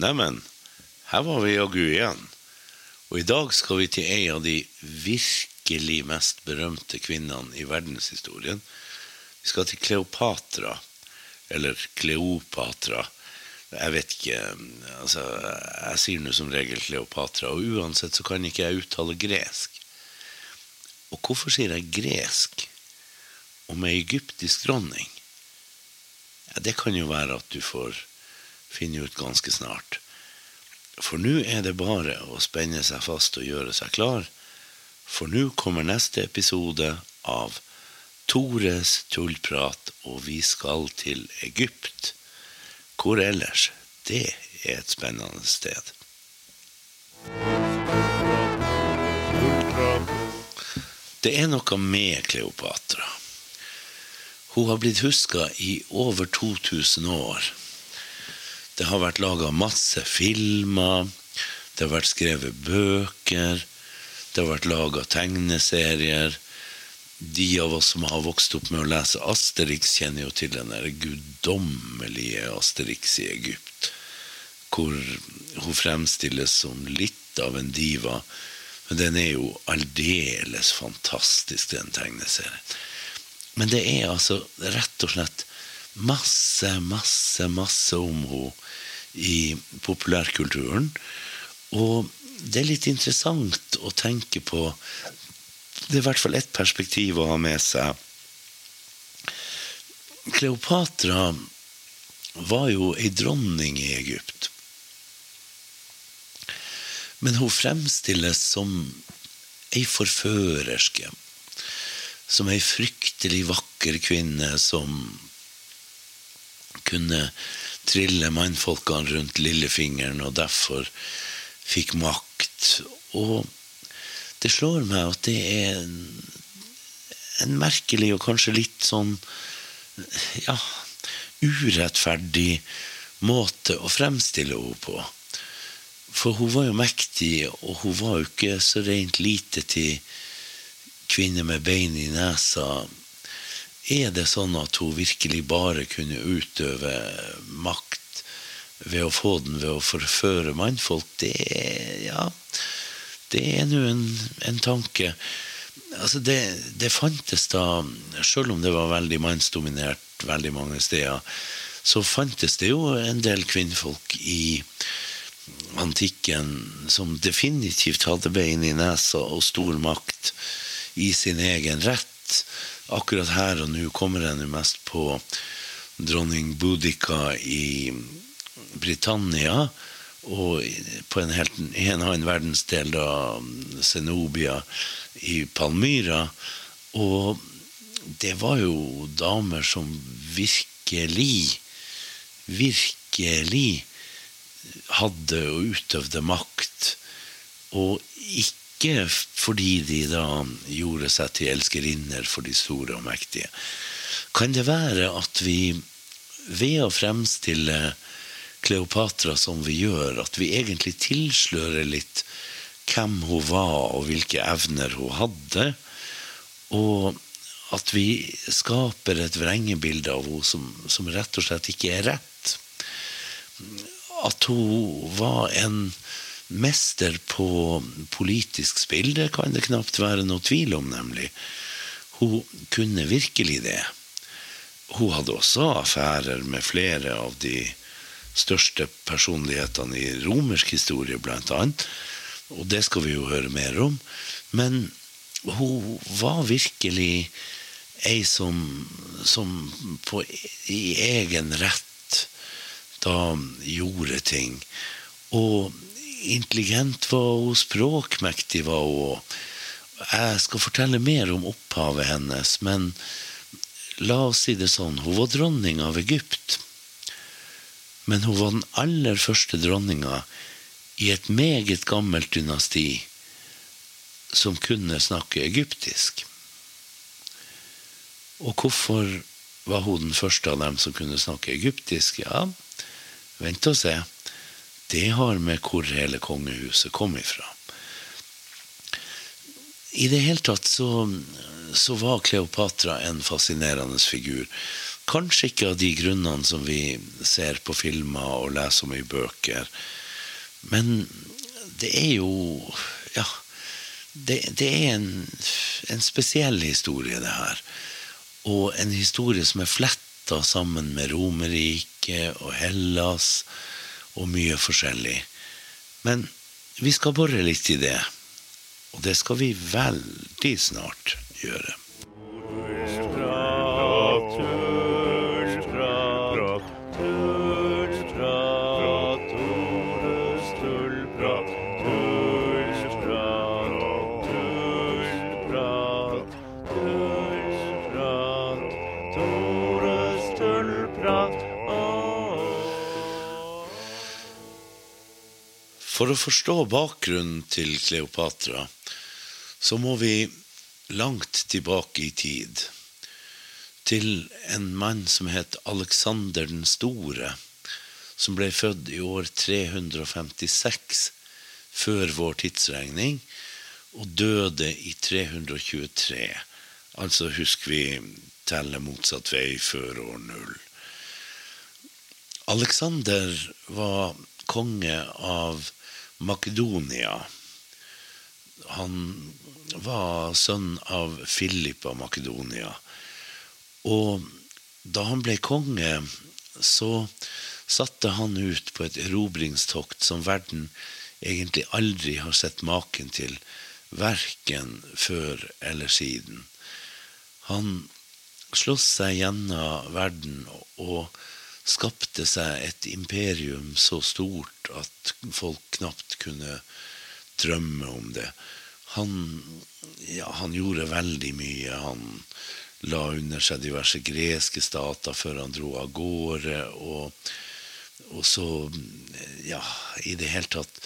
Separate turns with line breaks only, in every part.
Neimen, her var vi jaggu igjen. Og i dag skal vi til ei av de virkelig mest berømte kvinnene i verdenshistorien. Vi skal til Kleopatra. Eller Kleopatra. Jeg vet ikke altså, Jeg sier nå som regel Kleopatra, og uansett så kan ikke jeg uttale gresk. Og hvorfor sier jeg gresk om ei egyptisk dronning? Ja, det kan jo være at du får finne ut ganske snart. For nå er det bare å spenne seg fast og gjøre seg klar, for nå kommer neste episode av Tores tullprat, og vi skal til Egypt. Hvor ellers? Det er et spennende sted. Det er noe med Kleopatra. Hun har blitt huska i over 2000 år. Det har vært laga masse filmer, det har vært skrevet bøker, det har vært laga tegneserier. De av oss som har vokst opp med å lese Asterix, kjenner jo til den der guddommelige Asterix i Egypt, hvor hun fremstilles som litt av en diva men den er jo aldeles fantastisk, den tegneserien. Men det er altså rett og slett masse, masse, masse om henne i populærkulturen. Og det er litt interessant å tenke på Det er i hvert fall ett perspektiv å ha med seg. Kleopatra var jo ei dronning i Egypt. Men hun fremstilles som ei forførerske. Som ei fryktelig vakker kvinne som kunne trille mannfolkene rundt lillefingeren og derfor fikk makt. Og det slår meg at det er en, en merkelig og kanskje litt sånn ja, urettferdig måte å fremstille henne på. For hun var jo mektig, og hun var jo ikke så rent lite til kvinner med bein i nesa. Er det sånn at hun virkelig bare kunne utøve makt ved å få den ved å forføre mannfolk? Det er ja, det er nå en, en, tanke. Altså det, det fantes da, selv om det var veldig mannsdominert veldig mange steder, så fantes det jo en del kvinnfolk i antikken som definitivt hadde bein i nesa og stor makt i sin egen rett. Akkurat her og nå kommer jeg nå mest på dronning Boudica i Britannia, og på en, helt, en annen verdensdel, da Zenobia i Palmyra. Og det var jo damer som virkelig, virkelig hadde og utøvde makt, og ikke fordi de da gjorde seg til elskerinner for de store og mektige. Kan det være at vi ved å fremstille Kleopatra som vi gjør, at vi egentlig tilslører litt hvem hun var, og hvilke evner hun hadde, og at vi skaper et vrengebilde av henne som, som rett og slett ikke er rett at hun var en mester på politisk spill, det kan det knapt være noe tvil om, nemlig. Hun kunne virkelig det. Hun hadde også affærer med flere av de største personlighetene i romersk historie, blant annet. Og det skal vi jo høre mer om. Men hun var virkelig ei som, som på, i egen rett da gjorde ting. Og intelligent var hun, språkmektig var hun. Jeg skal fortelle mer om opphavet hennes, men la oss si det sånn, hun var dronning av Egypt. Men hun var den aller første dronninga i et meget gammelt dynasti som kunne snakke egyptisk. Og hvorfor var hun den første av dem som kunne snakke egyptisk? Ja, Vent og se. Det har med hvor hele kongehuset kom ifra. I det hele tatt så, så var Kleopatra en fascinerende figur. Kanskje ikke av de grunnene som vi ser på filmer og leser om i bøker. Men det er jo Ja. Det, det er en, en, spesiell historie, det her. Og en historie som er fletta sammen med Romerriket og Hellas og mye forskjellig. Men vi skal bore litt i det. Og det skal vi veldig snart gjøre. For å forstå bakgrunnen til Kleopatra, så må vi langt tilbake i tid. Til en mann som het Alexander den store, som ble født i år 356 før vår tidsregning, og døde i 323. Altså husk vi teller motsatt vei før år null. Alexander var konge av Makedonia. Han var sønn av Philip av Makedonia. Og da han ble konge, så satte han ut på et erobringstokt som verden egentlig aldri har sett maken til, verken før eller siden. Han sloss seg gjennom verden og skapte seg et imperium så stort at folk knapt kunne drømme om det. Han, ja, han gjorde veldig mye. Han la under seg diverse greske stater før han dro av gårde. Og, og så, ja, i det hele tatt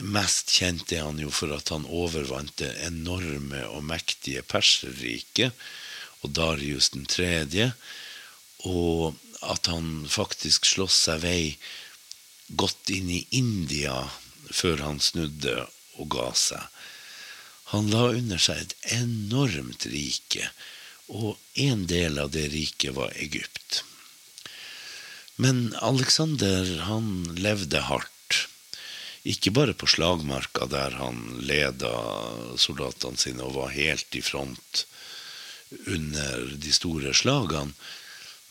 Mest kjent er han jo for at han overvant det enorme og mektige Perserriket og Darius den tredje. Og at han faktisk sloss seg vei godt inn i India før han snudde og ga seg. Han la under seg et enormt rike, og en del av det riket var Egypt. Men Alexander, han levde hardt. Ikke bare på slagmarka, der han leda soldatene sine og var helt i front under de store slagene,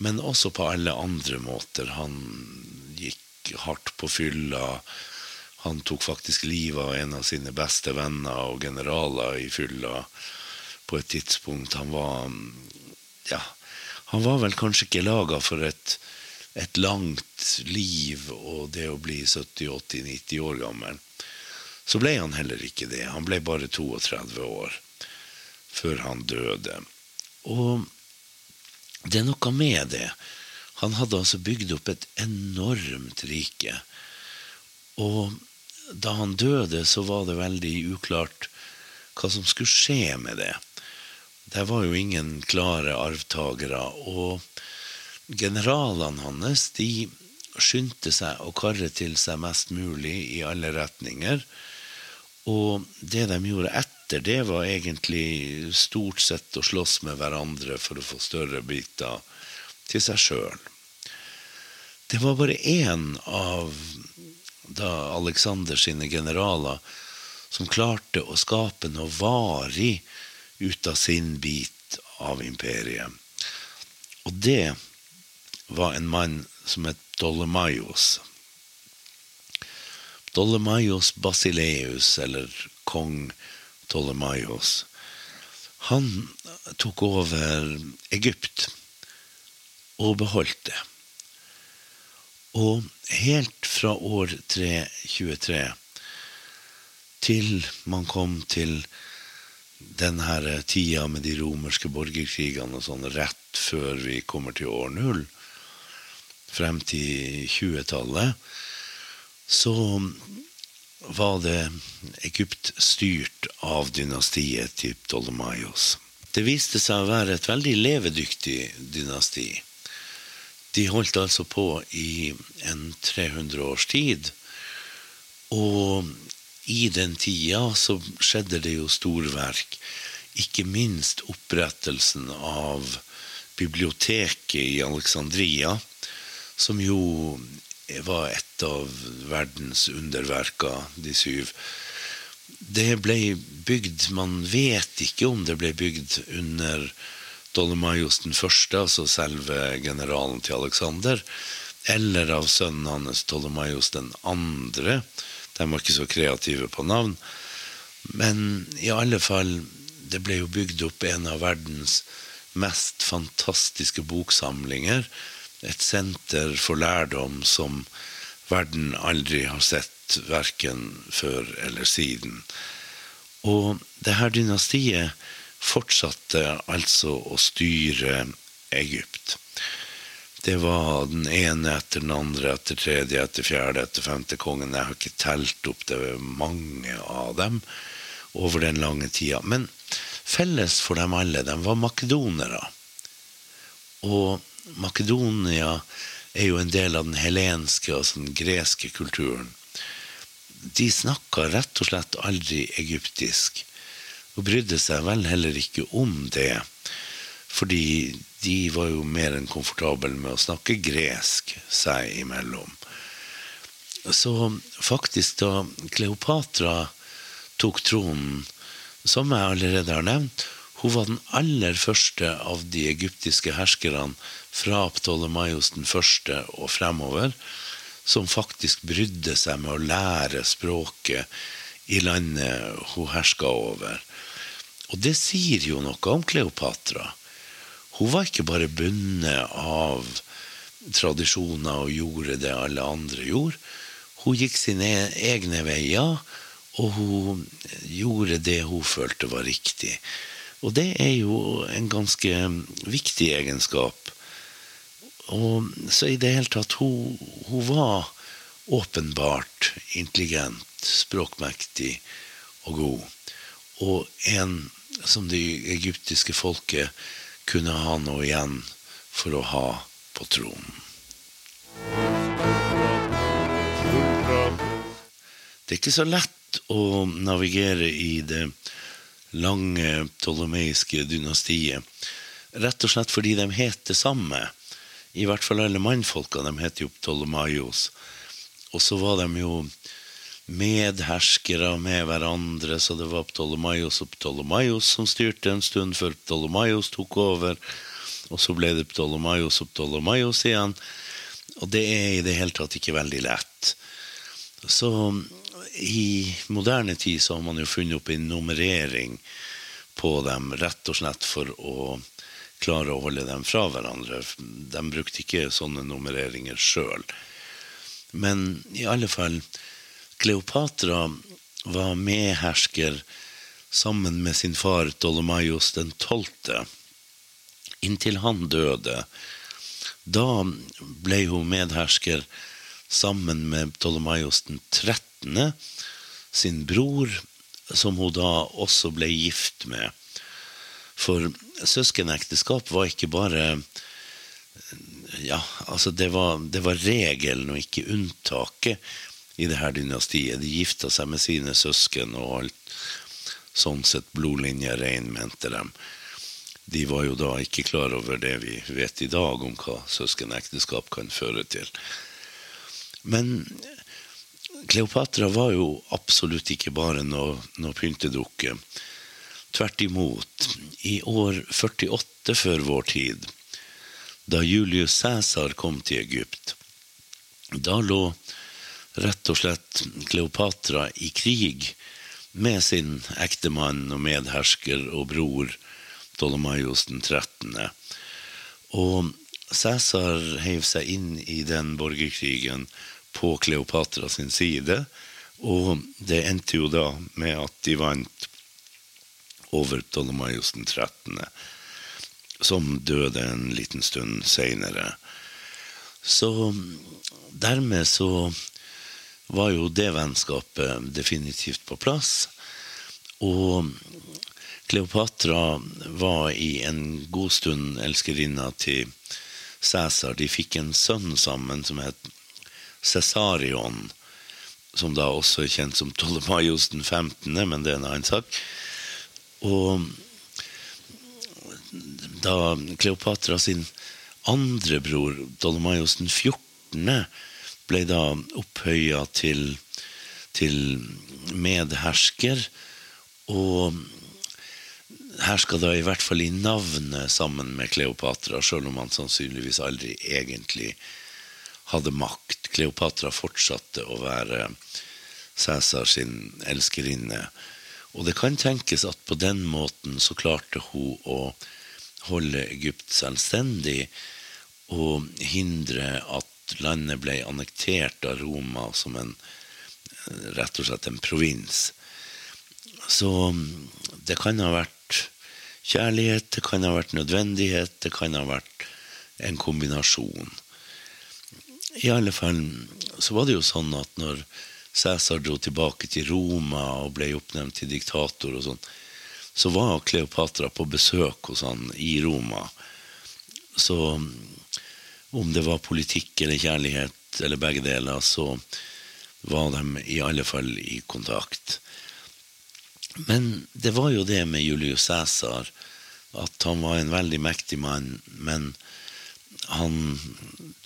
men også på alle andre måter. Han gikk hardt på fylla. Han tok faktisk livet av en av sine beste venner og generaler i fylla på et tidspunkt. Han var Ja, han var vel kanskje ikke laga for et, et langt liv og det å bli 70-80-90 år gammel. Så ble han heller ikke det. Han ble bare 32 år før han døde. Og det er noe med det. Han hadde altså bygd opp et enormt rike. Og da han døde, så var det veldig uklart hva som skulle skje med det. Det var jo ingen klare arvtakere. Og generalene hans de skyndte seg å karre til seg mest mulig i alle retninger. Og det de gjorde etter det var egentlig stort sett å slåss med hverandre for å få større biter til seg sjøl. Det var bare én av da Alexander sine generaler som klarte å skape noe varig ut av sin bit av imperiet. Og det var en mann som het Dolomaios. Dolomaios Basileus, eller kong Ptolemaios. Han tok over Egypt og beholdt det. Og helt fra år 323 til man kom til denne tida med de romerske borgerkrigene og sånn rett før vi kommer til år null, frem til 20-tallet, så var det Egypt styrt av dynastiet til Ptolemaios. Det viste seg å være et veldig levedyktig dynasti. De holdt altså på i en 300 års tid. Og i den tida så skjedde det jo storverk. Ikke minst opprettelsen av biblioteket i Alexandria, som jo var et av verdens underverker, de syv. Det ble bygd Man vet ikke om det ble bygd under Dolomaios den første, altså selve generalen til Alexander, eller av sønnen hans Dolomaios den andre. De var ikke så kreative på navn. Men i alle fall, det ble jo bygd opp en av verdens mest fantastiske boksamlinger. Et senter for lærdom som verden aldri har sett, verken før eller siden. Og det her dynastiet fortsatte altså å styre Egypt. Det var den ene etter den andre, etter tredje, etter fjerde, etter femte kongen. Jeg har ikke telt opp det mange av dem over den lange tida. Men felles for dem alle, de var makedonere. Og Makedonia er jo en del av den helenske, altså den greske kulturen. De snakka rett og slett aldri egyptisk og brydde seg vel heller ikke om det. Fordi de var jo mer enn komfortable med å snakke gresk seg imellom. Så faktisk, da Kleopatra tok tronen, som jeg allerede har nevnt, hun var den aller første av de egyptiske herskerne fra Ptolemaios den første og fremover som faktisk brydde seg med å lære språket i landet hun herska over. Og det sier jo noe om Kleopatra. Hun var ikke bare bundet av tradisjoner og gjorde det alle andre gjorde. Hun gikk sine egne veier, og hun gjorde det hun følte var riktig. Og det er jo en ganske viktig egenskap. Og så i det hele tatt Hun, hun var åpenbart intelligent, språkmektig og god. Og en som det egyptiske folket kunne ha noe igjen for å ha på tronen. Det er ikke så lett å navigere i det lange ptolemeiske dynastiet. Rett og slett fordi de het det samme. I hvert fall alle mannfolka. De het jo Ptolemaios. Og så var de jo medherskere med hverandre, så det var Ptolemaios og Ptolemaios som styrte en stund før Ptolemaios tok over. Og så ble det Ptolemaios og Ptolemaios igjen. Og det er i det hele tatt ikke veldig lett. Så i moderne tid så har man jo funnet opp en nummerering på dem, rett og slett for å klare å holde dem fra hverandre. De brukte ikke sånne nummereringer sjøl. Men i alle fall Kleopatra var medhersker sammen med sin far Dolomaios den tolvte, inntil han døde. Da ble hun medhersker sammen med Dolomaios den trettende, sin bror, som hun da også ble gift med. For søskenekteskap var ikke bare Ja, altså det var, det var regelen og ikke unntaket i det her dynastiet. De gifta seg med sine søsken og alt sånn sett blodlinja rein, mente de. De var jo da ikke klar over det vi vet i dag om hva søskenekteskap kan føre til. Men Kleopatra var jo absolutt ikke bare noe, noe pyntedukke. Tvert imot. I år 48 før vår tid, da Julius Cæsar kom til Egypt, da lå rett og slett Kleopatra i krig med sin ektemann og medhersker og bror Dolomaios den 13. Og Cæsar heiv seg inn i den borgerkrigen på Kleopatra sin side, og det endte jo da med at de vant over Ptolemaios den 13., som døde en liten stund seinere. Så dermed så var jo det vennskapet definitivt på plass. Og Kleopatra var i en god stund elskerinna til Cæsar. De fikk en sønn sammen som het Cæsarion, som da også er kjent som Ptolemaios den 15., men det er en annen sak. Og da Kleopatra sin andre bror, Dolomaios den 14., ble da opphøya til, til medhersker, og herska da i hvert fall i navnet sammen med Kleopatra, sjøl om han sannsynligvis aldri egentlig hadde makt. Kleopatra fortsatte å være Cæsar sin elskerinne. Og det kan tenkes at på den måten så klarte hun å holde Egypt selvstendig og hindre at landet ble annektert av Roma som en rett og slett en provins. Så det kan ha vært kjærlighet, det kan ha vært nødvendighet, det kan ha vært en kombinasjon. I alle fall så var det jo sånn at når Cæsar dro tilbake til Roma og ble oppnevnt til diktator og sånn, så var Kleopatra på besøk hos han i Roma. Så om det var politikk eller kjærlighet eller begge deler, så var de i alle fall i kontakt. Men det var jo det med Julius Cæsar, at han var en veldig mektig mann, men han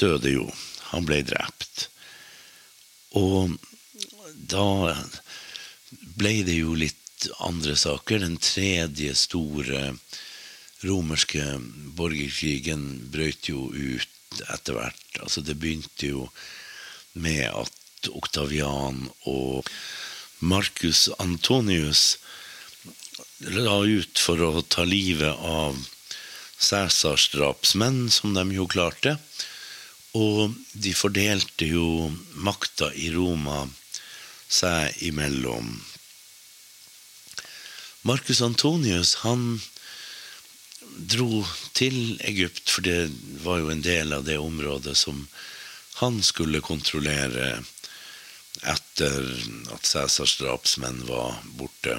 døde jo. Han ble drept. Og da ble det jo litt andre saker. Den tredje store romerske borgerkrigen brøt jo ut etter hvert. Altså, det begynte jo med at Oktavian og Marcus Antonius la ut for å ta livet av Cæsars drapsmenn, som de jo klarte. Og de fordelte jo makta i Roma seg imellom. Marcus Antonius han dro til Egypt, for det var jo en del av det området som han skulle kontrollere etter at Cæsars drapsmenn var borte.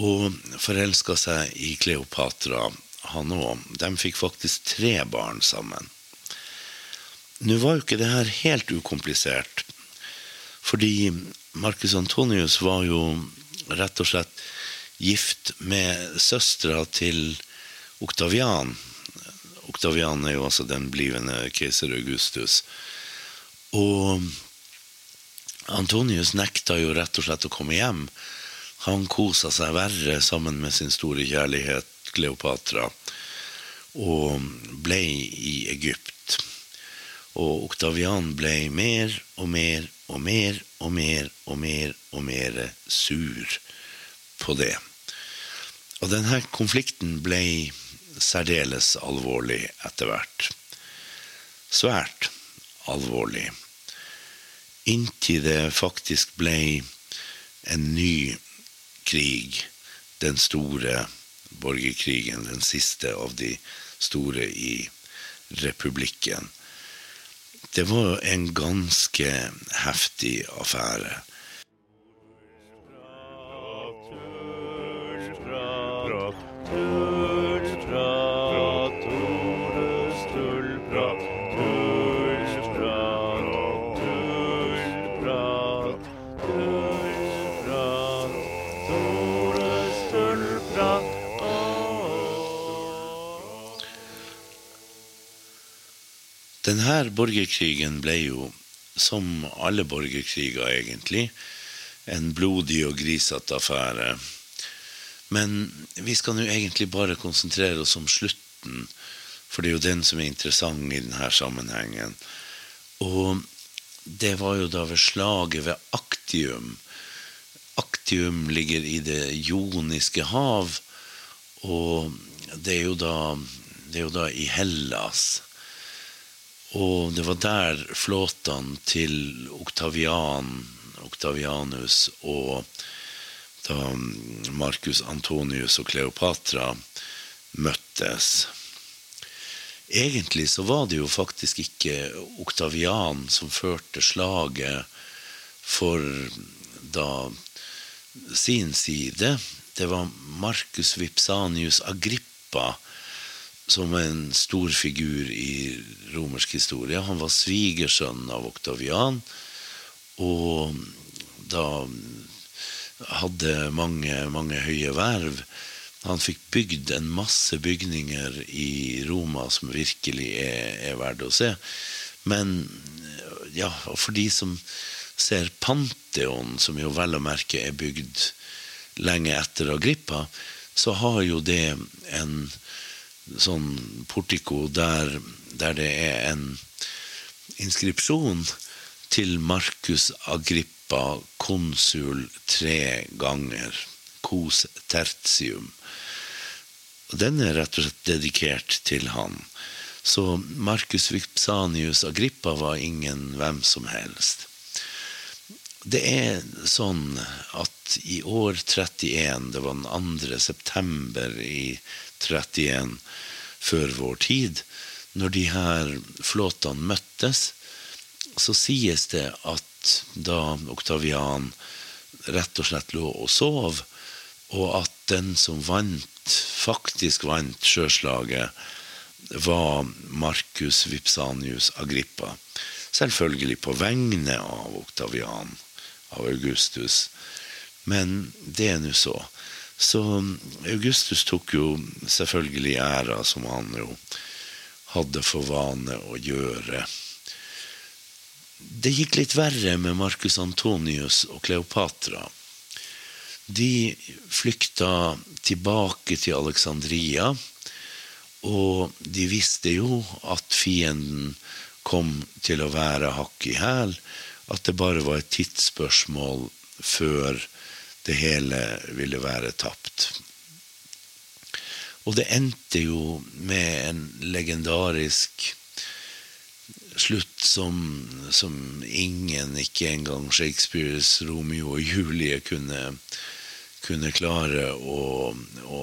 Og forelska seg i Kleopatra, han òg. De fikk faktisk tre barn sammen. Nå var jo ikke det her helt ukomplisert. Fordi Marcus Antonius var jo rett og slett gift med søstera til Oktavian. Oktavian er jo altså den blivende keiser Augustus. Og Antonius nekta jo rett og slett å komme hjem. Han kosa seg verre sammen med sin store kjærlighet Kleopatra, og ble i Egypt. Og Oktavian ble mer og mer og mer og mer og mer og mer sur på det. Og denne konflikten ble særdeles alvorlig etter hvert. Svært alvorlig. Inntil det faktisk ble en ny krig. Den store borgerkrigen, den siste av de store i republikken. Det var en ganske heftig affære. Denne borgerkrigen ble jo, som alle borgerkriger egentlig, en blodig og grisete affære. Men vi skal nå egentlig bare konsentrere oss om slutten, for det er jo den som er interessant i denne sammenhengen. Og det var jo da ved slaget ved Aktium. Aktium ligger i det joniske hav, og det er jo da, det er jo da i Hellas. Og det var der flåtene til Oktavian, Oktavianus og da Marcus Antonius og Kleopatra møttes. Egentlig så var det jo faktisk ikke Oktavian som førte slaget for da sin side. Det var Marcus Vipsanius Agrippa som en stor figur i romersk historie. Han var svigersønn av Oktavian, og da hadde mange, mange høye verv. Han fikk bygd en masse bygninger i Roma som virkelig er, er verdt å se. Men ja, for de som ser Pantheon, som jo vel å merke er bygd lenge etter Agrippa, så har jo det en sånn portiko der, der det er en inskripsjon til Markus Agrippa, konsul tre ganger, cos tertium. Og Den er rett og slett dedikert til han. Så Marcus Vipsanius Agrippa var ingen hvem som helst. Det er sånn at i år 31, det var den 2. september i 31 før vår tid, når de her flåtene møttes, så sies det at da Oktavian rett og slett lå og sov, og at den som vant, faktisk vant sjøslaget, var Marcus Vipsanius Agrippa. Selvfølgelig på vegne av Oktavian, av Augustus. Men det er nå så. Så Augustus tok jo selvfølgelig æra, som han jo hadde for vane å gjøre. Det gikk litt verre med Marcus Antonius og Kleopatra. De flykta tilbake til Alexandria, og de visste jo at fienden kom til å være hakk i hæl, at det bare var et tidsspørsmål før det hele ville være tapt. Og det endte jo med en legendarisk slutt som, som ingen, ikke engang Shakespeares Romeo og Julie, kunne, kunne klare å, å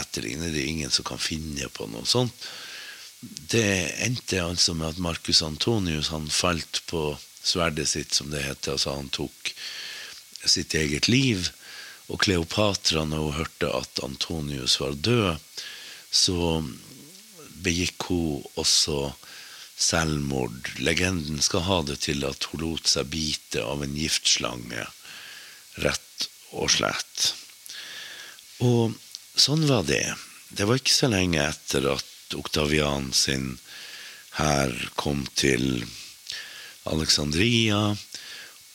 etterligne. Det er ingen som kan finne på noe sånt. Det endte altså med at Marcus Antonius han falt på sverdet sitt, som det heter. Altså han tok sitt eget liv. Og Kleopatra, når hun hørte at Antonius var død, så begikk hun også selvmord. Legenden skal ha det til at hun lot seg bite av en giftslange, rett og slett. Og sånn var det. Det var ikke så lenge etter at Oktavian sin hær kom til Alexandria,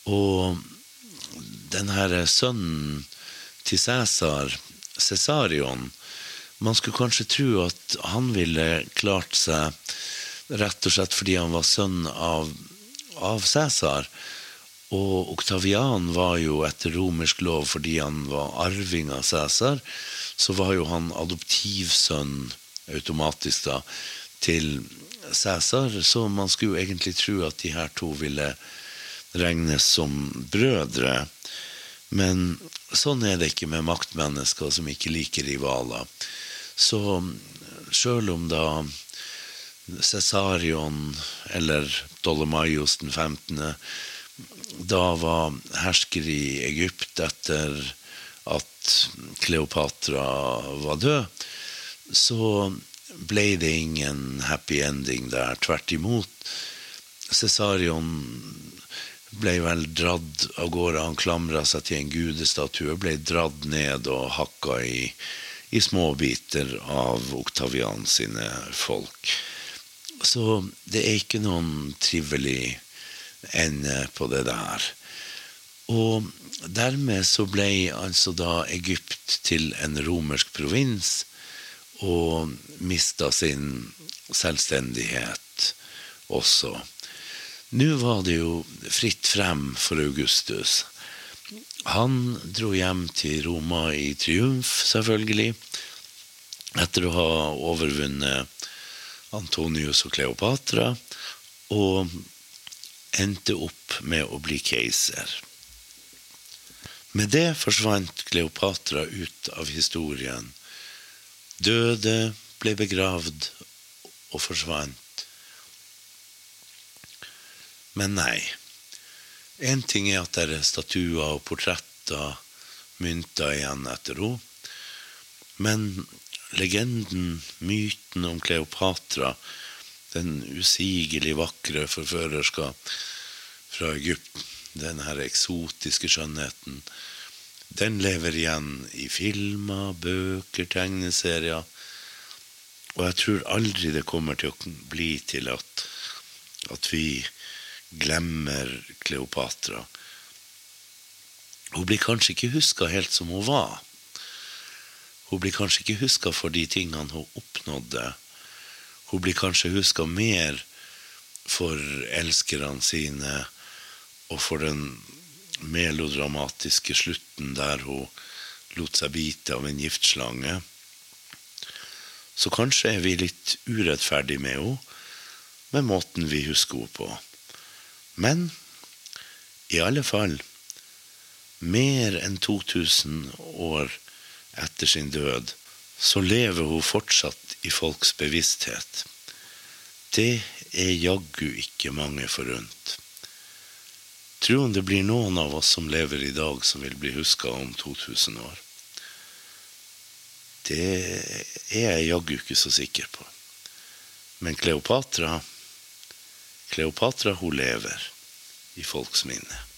og den herre sønnen til Cæsar, Cæsarion Man skulle kanskje tro at han ville klart seg rett og slett fordi han var sønn av, av Cæsar. Og Oktavian var jo etter romersk lov, fordi han var arving av Cæsar, så var jo han adoptivsønn automatisk da til Cæsar. Så man skulle jo egentlig tro at de her to ville regnes som brødre. Men sånn er det ikke med maktmennesker som ikke liker rivaler. Så sjøl om da Cæsarion, eller Dolomaios den 15., da var hersker i Egypt etter at Kleopatra var død, så ble det ingen happy ending der. Tvert imot. Cesarion ble vel dratt av gårde. Han klamra seg til en gudestatue, ble dratt ned og hakka i, i småbiter av Oktavian sine folk. Så det er ikke noen trivelig ende på det der. Og dermed så ble altså da Egypt til en romersk provins og mista sin selvstendighet også. Nå var det jo fritt frem for Augustus. Han dro hjem til Roma i triumf, selvfølgelig, etter å ha overvunnet Antonius og Kleopatra, og endte opp med å bli keiser. Med det forsvant Kleopatra ut av historien. Døde, ble begravd og forsvant. Men nei. Én ting er at det er statuer og portretter, mynter igjen etter henne. Men legenden, myten om Kleopatra, den usigelig vakre forførerska fra Egypt, den her eksotiske skjønnheten, Den lever igjen i filmer, bøker, tegneserier. Og jeg tror aldri det kommer til å bli til at, at vi glemmer Kleopatra. Hun blir kanskje ikke huska helt som hun var. Hun blir kanskje ikke huska for de tingene hun oppnådde. Hun blir kanskje huska mer for elskerne sine og for den melodramatiske slutten der hun lot seg bite av en giftslange. Så kanskje er vi litt urettferdige med henne, med måten vi husker henne på. Men i alle fall mer enn 2000 år etter sin død, så lever hun fortsatt i folks bevissthet. Det er jaggu ikke mange forunt. Tro om det blir noen av oss som lever i dag, som vil bli huska om 2000 år. Det er jeg jaggu ikke så sikker på. Men Kleopatra Kleopatra, hun lever i folks minne.